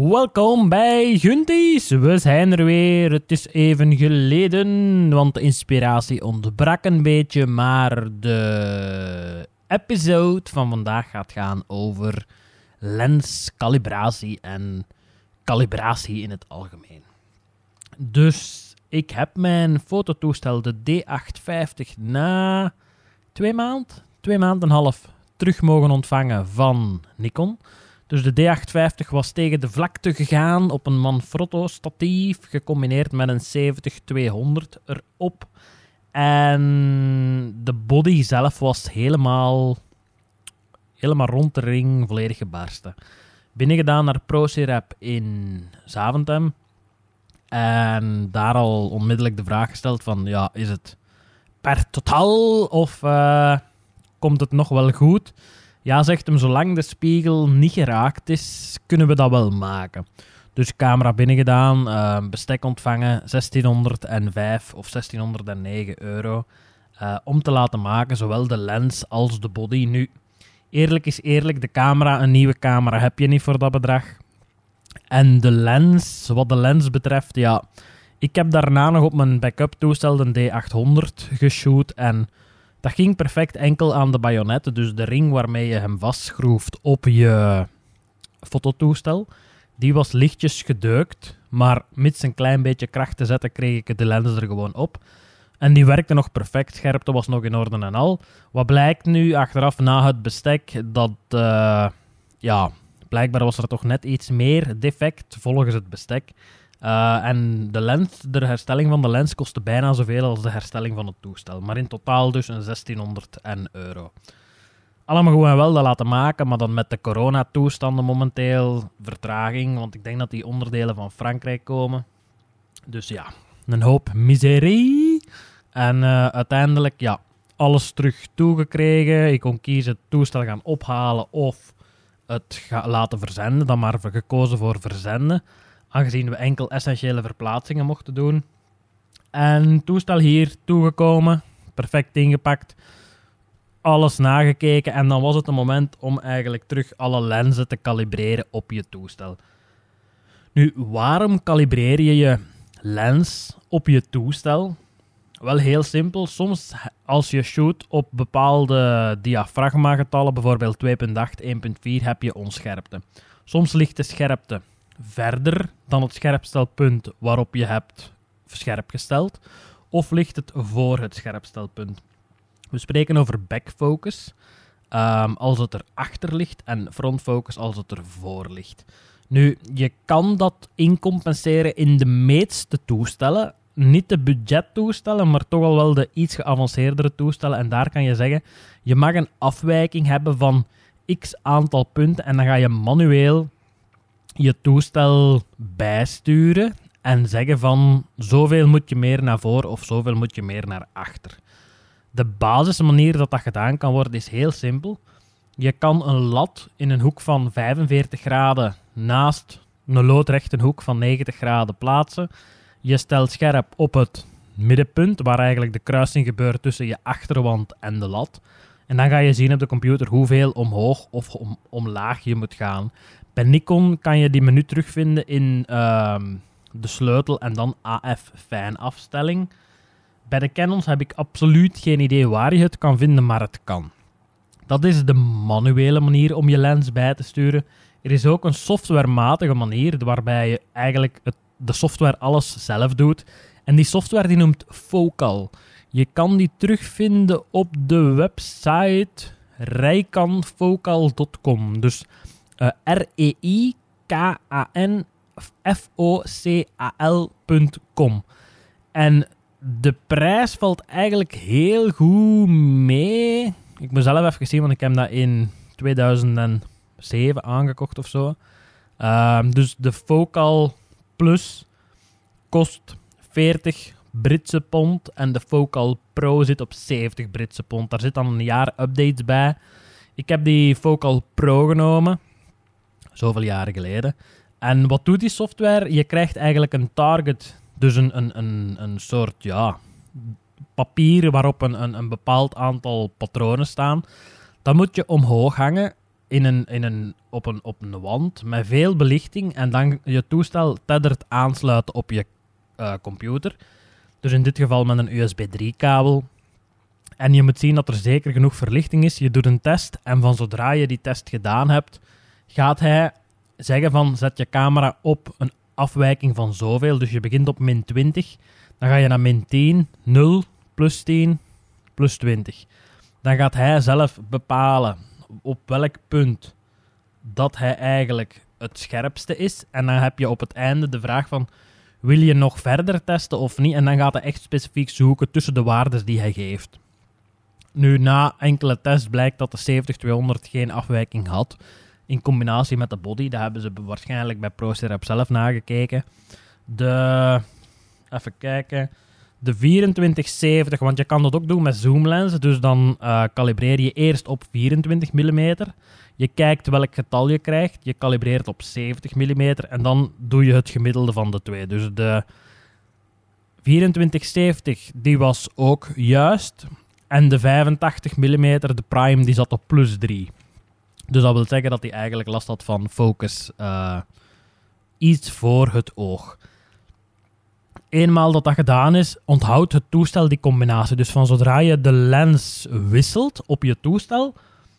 Welkom bij Gunties. We zijn er weer. Het is even geleden, want de inspiratie ontbrak een beetje. Maar de episode van vandaag gaat gaan over lenscalibratie en calibratie in het algemeen. Dus ik heb mijn fototoestel, de D850, na twee maanden, twee maanden en een half terug mogen ontvangen van Nikon. Dus de D850 was tegen de vlakte gegaan op een Manfrotto statief, gecombineerd met een 70-200 erop. En de body zelf was helemaal, helemaal rond de ring volledig gebarsten. Binnengedaan naar ProCirap in Zaventem. En daar al onmiddellijk de vraag gesteld van, ja, is het per totaal of uh, komt het nog wel goed? Ja, zegt hem, zolang de spiegel niet geraakt is, kunnen we dat wel maken. Dus camera binnengedaan, uh, bestek ontvangen, 1605 of 1609 euro. Uh, om te laten maken, zowel de lens als de body. Nu, eerlijk is eerlijk, de camera, een nieuwe camera heb je niet voor dat bedrag. En de lens, wat de lens betreft, ja, ik heb daarna nog op mijn backup toestel de D800 geshoot en dat ging perfect enkel aan de bajonet, dus de ring waarmee je hem vastschroeft op je fototoestel. Die was lichtjes gedeukt, maar mits een klein beetje kracht te zetten kreeg ik de lens er gewoon op. En die werkte nog perfect, scherpte was nog in orde en al. Wat blijkt nu achteraf na het bestek, dat uh, ja, blijkbaar was er toch net iets meer defect volgens het bestek. Uh, en de lens, de herstelling van de lens kostte bijna zoveel als de herstelling van het toestel. Maar in totaal dus een 1600 euro. Allemaal gewoon wel dat laten maken, maar dan met de coronatoestanden momenteel vertraging. Want ik denk dat die onderdelen van Frankrijk komen. Dus ja, een hoop miserie. En uh, uiteindelijk, ja, alles terug toegekregen. Ik kon kiezen het toestel gaan ophalen of het laten verzenden. Dan maar gekozen voor verzenden aangezien we enkel essentiële verplaatsingen mochten doen. En toestel hier toegekomen, perfect ingepakt, alles nagekeken en dan was het een moment om eigenlijk terug alle lenzen te kalibreren op je toestel. Nu, waarom kalibreer je je lens op je toestel? Wel heel simpel. Soms als je shoot op bepaalde diafragmagetallen, bijvoorbeeld 2.8, 1.4, heb je onscherpte. Soms ligt de scherpte verder dan het scherpstelpunt waarop je hebt scherp gesteld, of ligt het voor het scherpstelpunt? We spreken over backfocus um, als het erachter ligt en frontfocus als het ervoor ligt. Nu, je kan dat incompenseren in de meeste toestellen. Niet de budgettoestellen, maar toch al wel de iets geavanceerdere toestellen. En daar kan je zeggen, je mag een afwijking hebben van x aantal punten en dan ga je manueel je toestel bijsturen en zeggen van zoveel moet je meer naar voren of zoveel moet je meer naar achter. De basismanier dat dat gedaan kan worden is heel simpel. Je kan een lat in een hoek van 45 graden naast een loodrechte hoek van 90 graden plaatsen. Je stelt scherp op het middenpunt, waar eigenlijk de kruising gebeurt tussen je achterwand en de lat. En dan ga je zien op de computer hoeveel omhoog of om, omlaag je moet gaan. Bij Nikon kan je die menu terugvinden in uh, de sleutel en dan AF fijnafstelling. Bij de Canons heb ik absoluut geen idee waar je het kan vinden, maar het kan. Dat is de manuele manier om je lens bij te sturen. Er is ook een softwarematige manier waarbij je eigenlijk het, de software alles zelf doet. En die software die noemt Focal. Je kan die terugvinden op de website rijkanfocal.com. Dus uh, R-E-I-K-A-N-F-O-C-A-L.com. En de prijs valt eigenlijk heel goed mee. Ik moet zelf even zien, want ik heb dat in 2007 aangekocht of zo. Uh, dus de Focal Plus kost 40 Britse pond en de Focal Pro zit op 70 Britse pond. Daar zit dan een jaar updates bij. Ik heb die Focal Pro genomen zoveel jaren geleden. En wat doet die software? Je krijgt eigenlijk een target, dus een, een, een, een soort ja, papier waarop een, een, een bepaald aantal patronen staan. Dat moet je omhoog hangen in een, in een, op, een, op een wand met veel belichting en dan je toestel tethered aansluiten op je eh, computer. Dus in dit geval met een USB 3-kabel. En je moet zien dat er zeker genoeg verlichting is. Je doet een test en van zodra je die test gedaan hebt, gaat hij zeggen van zet je camera op een afwijking van zoveel. Dus je begint op min 20, dan ga je naar min 10, 0, plus 10, plus 20. Dan gaat hij zelf bepalen op welk punt dat hij eigenlijk het scherpste is. En dan heb je op het einde de vraag van wil je nog verder testen of niet? En dan gaat hij echt specifiek zoeken tussen de waarden die hij geeft. Nu, na enkele tests blijkt dat de 70-200 geen afwijking had. In combinatie met de body. Dat hebben ze waarschijnlijk bij ProSerap zelf nagekeken. De... Even kijken. De 2470, want je kan dat ook doen met zoomlenzen. Dus dan uh, kalibreer je eerst op 24 mm. Je kijkt welk getal je krijgt. Je kalibreert op 70 mm. En dan doe je het gemiddelde van de twee. Dus de 2470 die was ook juist. En de 85 mm, de prime, die zat op plus 3. Dus dat wil zeggen dat hij eigenlijk last had van focus. Uh, iets voor het oog. Eenmaal dat dat gedaan is, onthoudt het toestel die combinatie. Dus van zodra je de lens wisselt op je toestel,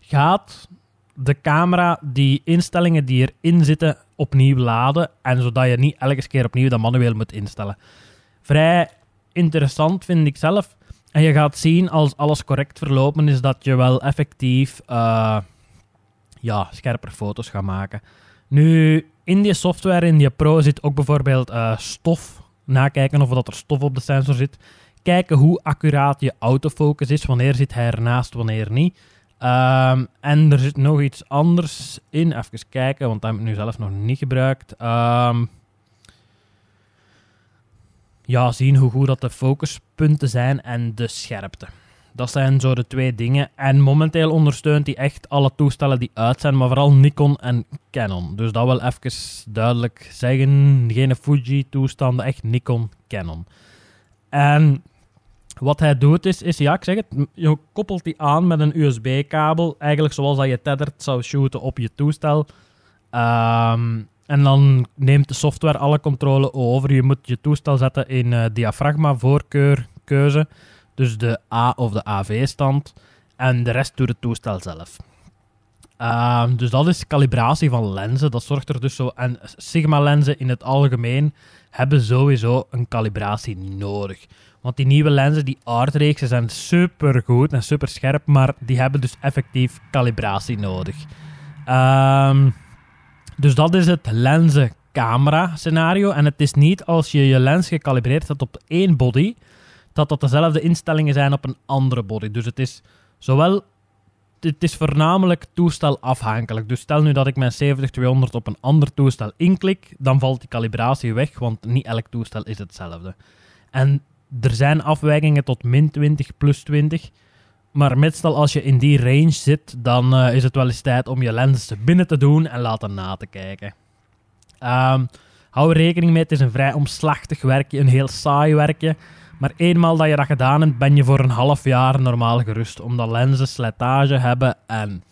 gaat de camera die instellingen die erin zitten opnieuw laden. En zodat je niet elke keer opnieuw dat manueel moet instellen. Vrij interessant vind ik zelf. En je gaat zien als alles correct verlopen is dat je wel effectief uh, ja, scherper foto's gaat maken. Nu, in die software, in die Pro, zit ook bijvoorbeeld uh, stof. Nakijken of dat er stof op de sensor zit. Kijken hoe accuraat je autofocus is. Wanneer zit hij ernaast, wanneer niet. Um, en er zit nog iets anders in. Even kijken, want dat heb ik nu zelf nog niet gebruikt. Um, ja, zien hoe goed dat de focuspunten zijn en de scherpte. Dat zijn zo de twee dingen. En momenteel ondersteunt hij echt alle toestellen die uit zijn, maar vooral Nikon en Canon. Dus dat wil even duidelijk zeggen. Geen Fuji-toestanden, echt Nikon, Canon. En wat hij doet is, is, ja, ik zeg het, je koppelt die aan met een USB-kabel. Eigenlijk zoals dat je tethered zou shooten op je toestel. Um, en dan neemt de software alle controle over. Je moet je toestel zetten in uh, diafragma, voorkeur, keuze. Dus de A of de AV-stand. En de rest doet het toestel zelf. Uh, dus dat is calibratie van lenzen. Dat zorgt er dus zo. En Sigma-lenzen in het algemeen hebben sowieso een calibratie nodig. Want die nieuwe lenzen, die aardreeksen, zijn super goed en super scherp. Maar die hebben dus effectief calibratie nodig. Ehm. Dus dat is het lenzen-camera scenario. En het is niet als je je lens gecalibreerd hebt op één body, dat dat dezelfde instellingen zijn op een andere body. Dus het is zowel. Het is voornamelijk toestelafhankelijk. Dus stel nu dat ik mijn 70-200 op een ander toestel inklik, dan valt die calibratie weg, want niet elk toestel is hetzelfde. En er zijn afwijkingen tot min 20, plus 20. Maar meestal als je in die range zit, dan uh, is het wel eens tijd om je lens binnen te doen en laten na te kijken. Um, hou er rekening mee, het is een vrij omslachtig werkje, een heel saai werkje. Maar eenmaal dat je dat gedaan hebt, ben je voor een half jaar normaal gerust. Omdat lenzen slijtage hebben en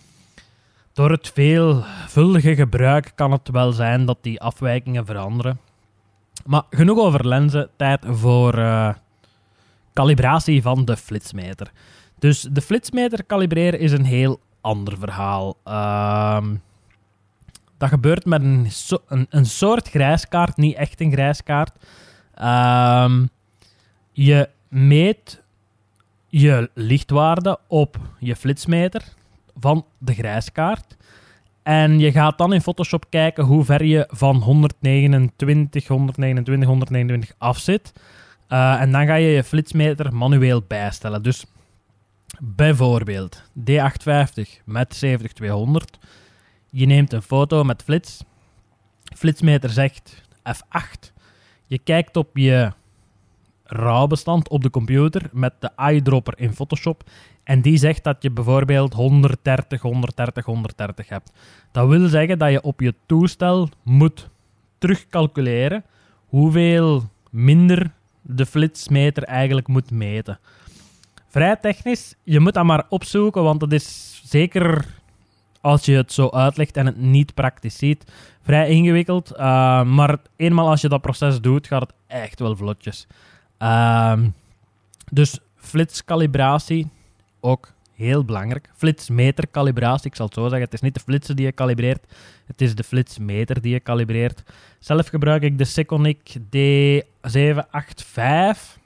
door het veelvuldige gebruik kan het wel zijn dat die afwijkingen veranderen. Maar genoeg over lenzen, tijd voor uh, calibratie van de flitsmeter. Dus de flitsmeter kalibreren is een heel ander verhaal. Ehm, dat gebeurt met een, een, een, soort grijskaart, niet echt een grijskaart. Ehm, je meet je lichtwaarde op je flitsmeter van de grijskaart. En je gaat dan in Photoshop kijken hoe ver je van 129, 129, 129 af zit. Uh, en dan ga je je flitsmeter manueel bijstellen. Dus Bijvoorbeeld D850 met 70200. Je neemt een foto met flits. Flitsmeter zegt F8. Je kijkt op je RAW-bestand op de computer met de eyedropper in Photoshop. En die zegt dat je bijvoorbeeld 130, 130, 130 hebt. Dat wil zeggen dat je op je toestel moet terugcalculeren hoeveel minder de flitsmeter eigenlijk moet meten vrij technisch. Je moet dat maar opzoeken, want het is zeker als je het zo uitlegt en het niet praktisch ziet. Vrij ingewikkeld, uh, maar eenmaal als je dat proces doet, gaat het echt wel vlotjes. Ehm, dus flitscalibratie, ook heel belangrijk. Flitsmetercalibratie, ik zal het zo zeggen. Het is niet de flitsen die je kalibreert, het is de flitsmeter die je kalibreert. Zelf gebruik ik de Seconic D785.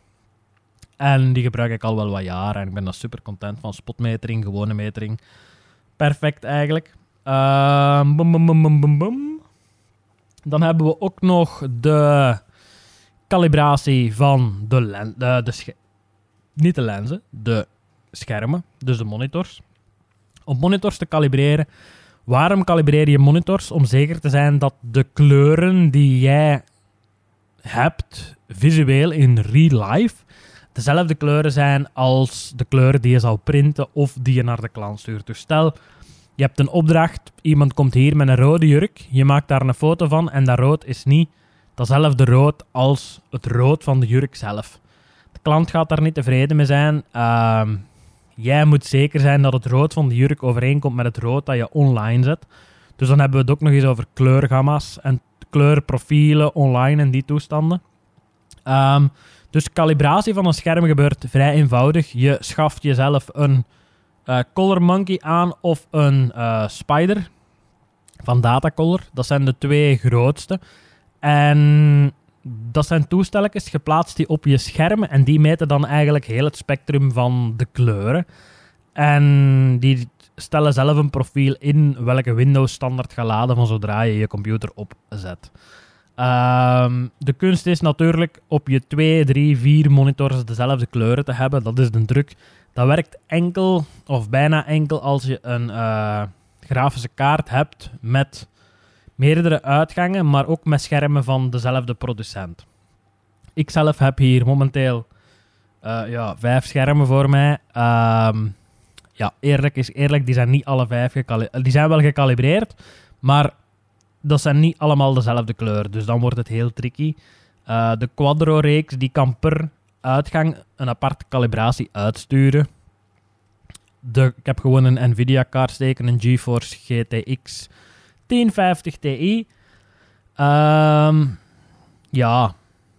En die gebruik ik al wel wat jaren en ik ben daar super content van. Spotmetering, gewone metering. Perfect eigenlijk. Uh, Dan hebben we ook nog de calibratie van de, len de, de niet de lenzen, de schermen, dus de monitors. Om monitors te kalibreren, waarom kalibreer je monitors? Om zeker te zijn dat de kleuren die jij hebt visueel in real life dezelfde kleuren zijn als de kleuren die je zal printen of die je naar de klant stuurt. Dus stel, je hebt een opdracht, iemand komt hier met een rode jurk, je maakt daar een foto van en dat rood is niet datzelfde rood als het rood van de jurk zelf. De klant gaat daar niet tevreden mee zijn. Ehm, jij moet zeker zijn dat het rood van de jurk overeenkomt met het rood dat je online zet. Dus dan hebben we het ook nog eens over kleurgamma's en kleurprofielen online en die toestanden. Um, dus calibratie van een scherm gebeurt vrij eenvoudig. Je schaft jezelf een uh, Color Monkey aan of een uh, Spider van Datacolor. Dat zijn de twee grootste. En dat zijn toestelletjes geplaatst die op je scherm en die meten dan eigenlijk heel het spectrum van de kleuren. En die stellen zelf een profiel in welke Windows standaard gaat laden van zodra je je computer opzet. Um, de kunst is natuurlijk op je 2, 3, 4 monitors dezelfde kleuren te hebben. Dat is de druk. Dat werkt enkel of bijna enkel als je een uh, grafische kaart hebt met meerdere uitgangen, maar ook met schermen van dezelfde producent. Ik zelf heb hier momenteel uh, ja, vijf schermen voor mij. Um, ja, eerlijk is eerlijk, die zijn niet alle vijf gekalibreerd. Die zijn wel gekalibreerd, maar dat zijn niet allemaal dezelfde kleur. Dus dan wordt het heel tricky. Uh, de Quadro-reeks die kan per uitgang een aparte calibratie uitsturen. Ik heb gewoon een Nvidia-kaart steken, een GeForce GTX 1050 Ti. Um, ja,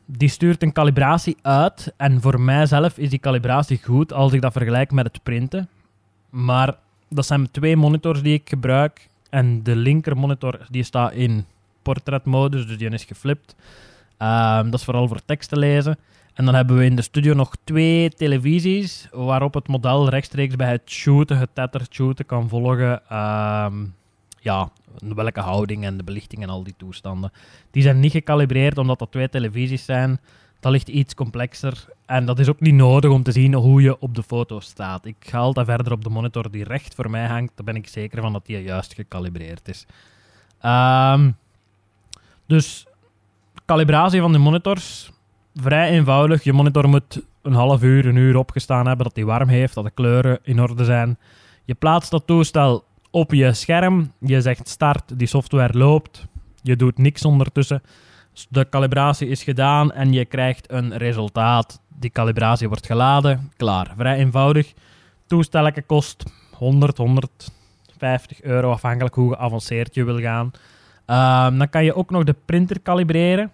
die stuurt een calibratie uit. En voor mijzelf is die calibratie goed als ik dat vergelijk met het printen. Maar dat zijn twee monitors die ik gebruik. En de linker monitor die staat in portretmodus, dus die is geflipt. Um, dat is vooral voor tekst te lezen. En dan hebben we in de studio nog twee televisies waarop het model rechtstreeks bij het shooten, het tetter shooten kan volgen. Um, ja, welke houding en de belichting en al die toestanden. Die zijn niet gecalibreerd omdat dat twee televisies zijn. Dat ligt iets complexer. En dat is ook niet nodig om te zien hoe je op de foto staat. Ik ga altijd verder op de monitor die recht voor mij hangt. Daar ben ik zeker van dat die juist gecalibreerd is. Um, dus calibratie van de monitors. Vrij eenvoudig. Je monitor moet een half uur, een uur opgestaan hebben. Dat die warm heeft, dat de kleuren in orde zijn. Je plaatst dat toestel op je scherm. Je zegt start, die software loopt. Je doet niks ondertussen. De calibratie is gedaan en je krijgt een resultaat. Die calibratie wordt geladen. Klaar. Vrij eenvoudig. Toestelletje kost 100, 150 euro, afhankelijk hoe geavanceerd je wil gaan. Um, dan kan je ook nog de printer kalibreren.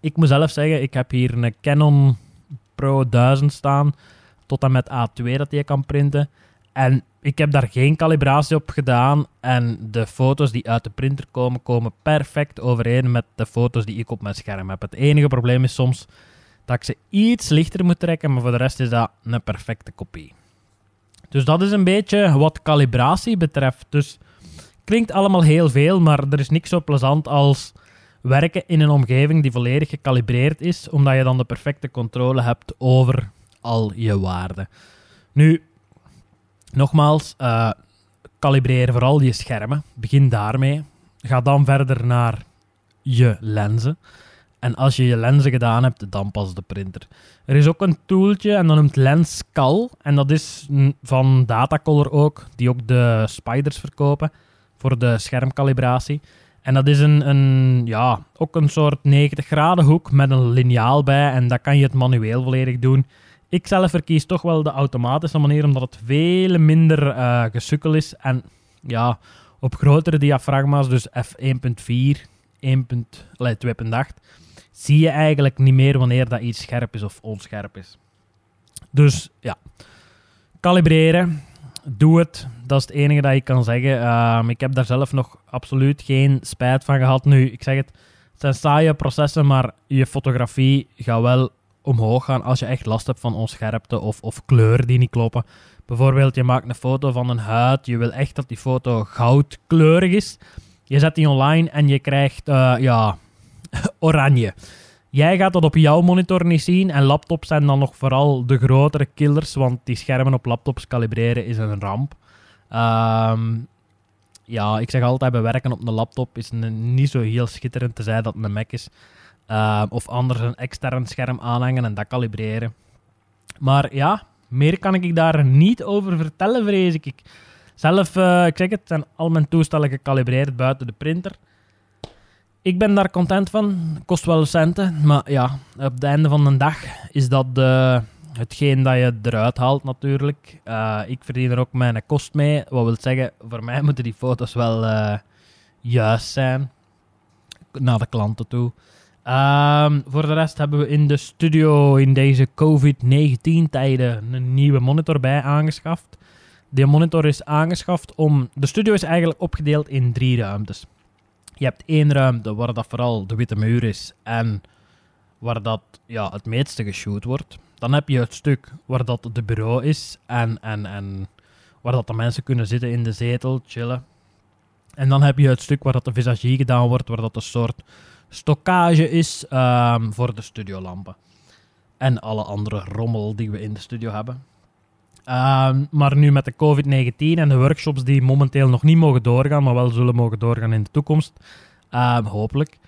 Ik moet zelf zeggen, ik heb hier een Canon Pro 1000 staan. Tot en met A2 dat je kan printen. En ik heb daar geen calibratie op gedaan. En de foto's die uit de printer komen, komen perfect overeen met de foto's die ik op mijn scherm heb. Het enige probleem is soms dat ik ze iets lichter moet trekken, maar voor de rest is dat een perfecte kopie. Dus dat is een beetje wat calibratie betreft. Dus klinkt allemaal heel veel, maar er is niks zo plezant als werken in een omgeving die volledig gecalibreerd is, omdat je dan de perfecte controle hebt over al je waarden. Nu, Nogmaals, uh, kalibreer vooral je schermen. Begin daarmee. Ga dan verder naar je lenzen. En als je je lenzen gedaan hebt, dan pas de printer. Er is ook een tooltje en dat noemt LensCal. En dat is van Datacolor ook, die ook de spiders verkopen voor de schermcalibratie. En dat is een, een, ja, ook een soort 90 graden hoek met een liniaal bij. En dat kan je het manueel volledig doen. Ik zelf verkies toch wel de automatische manier, omdat het veel minder uh, gesukkel is. En ja, op grotere diafragma's, dus f1.4, 2.8, zie je eigenlijk niet meer wanneer dat iets scherp is of onscherp is. Dus ja, kalibreren, doe het. Dat is het enige dat ik kan zeggen. Ehm, ik heb daar zelf nog absoluut geen spijt van gehad. Nu, ik zeg het, het zijn saaie processen, maar je fotografie gaat wel omhoog gaan als je echt last hebt van onscherpte of, of kleuren die niet kloppen. Bijvoorbeeld, je maakt een foto van een huid, je wil echt dat die foto goudkleurig is. Je zet die online en je krijgt, uh, ja, oranje. Jij gaat dat op jouw monitor niet zien en laptops zijn dan nog vooral de grotere killers, want die schermen op laptops kalibreren is een ramp. Um, ja, ik zeg altijd bij werken op een laptop is een, niet zo heel schitterend te zijn dat een Mac is. Uh, of anders een extern scherm aanhangen en dat kalibreren. Maar ja, meer kan ik daar niet over vertellen, vrees ik. Zelf, uh, ik zeg het, zijn al mijn toestellen gekalibreerd buiten de printer. Ik ben daar content van. Kost wel centen, maar ja, op het einde van de dag is dat de, hetgeen dat je eruit haalt natuurlijk. Uh, ik verdien er ook mijn kost mee. Wat wil zeggen, voor mij moeten die foto's wel juist zijn. Naar de klanten toe. Um, voor de rest hebben we in de studio in deze COVID-19 tijden een nieuwe monitor bij aangeschaft. Die monitor is aangeschaft om... De studio is eigenlijk opgedeeld in drie ruimtes. Je hebt één ruimte waar dat vooral de witte muur is en waar dat ja, het meeste geshoot wordt. Dan heb je het stuk waar dat de bureau is en, en, en waar dat de mensen kunnen zitten in de zetel, chillen. En dan heb je het stuk waar dat de visagie gedaan wordt, waar dat een soort stockage is um, voor de studiolampen. En alle andere rommel die we in de studio hebben. Um, maar nu met de COVID-19 en de workshops die momenteel nog niet mogen doorgaan, maar wel zullen mogen doorgaan in de toekomst, um, hopelijk,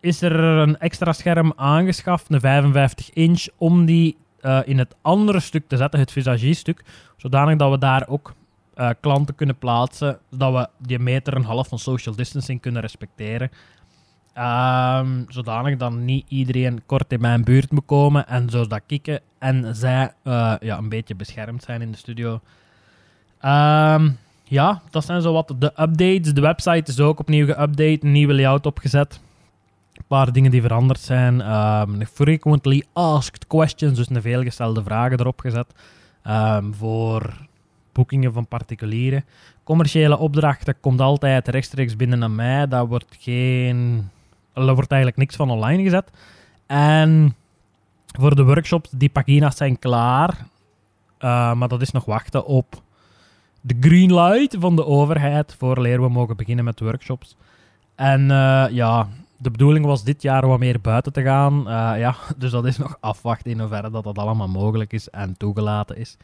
is er een extra scherm aangeschaft, een 55 inch, om die uh, in het andere stuk te zetten, het visagie-stuk, zodanig dat we daar ook uh, klanten kunnen plaatsen, zodat we die meter en half van social distancing kunnen respecteren. Um, zodanig dat niet iedereen kort in mijn buurt moet komen en zodat ik en zij uh, ja, een beetje beschermd zijn in de studio. Um, ja, dat zijn zo wat de updates. De website is ook opnieuw geüpdate, een nieuwe layout opgezet. Een paar dingen die veranderd zijn. Um, frequently asked questions, dus een veelgestelde vragen erop gezet. voor boekingen van particulieren. Commerciële opdrachten komt altijd rechtstreeks binnen naar mij. Dat wordt geen er wordt eigenlijk niks van online gezet. En voor de workshops, die pagina's zijn klaar. Uh, maar dat is nog wachten op de green light van de overheid. Voor leren we mogen beginnen met workshops. En uh, ja, de bedoeling was dit jaar wat meer buiten te gaan. Uh, ja, dus dat is nog afwachten in hoeverre dat dat allemaal mogelijk is en toegelaten is.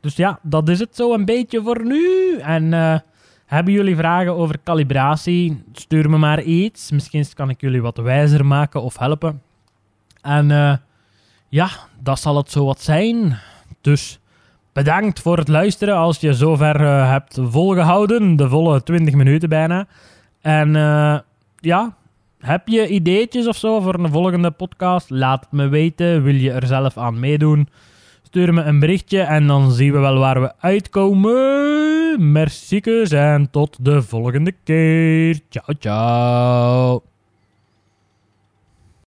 Dus ja, dat is het zo een beetje voor nu. En hebben jullie vragen over calibratie? Stuur me maar iets. Misschien kan ik jullie wat wijzer maken of helpen. En uh, ja, dat zal het zo wat zijn. Dus bedankt voor het luisteren als je zover uh, hebt volgehouden. De volle 20 minuten bijna. En uh, ja, heb je ideetjes of zo voor een volgende podcast? Laat het me weten. Wil je er zelf aan meedoen? Stuur me een berichtje en dan zien we wel waar we uitkomen. Merci en tot de volgende keer. Ciao, ciao.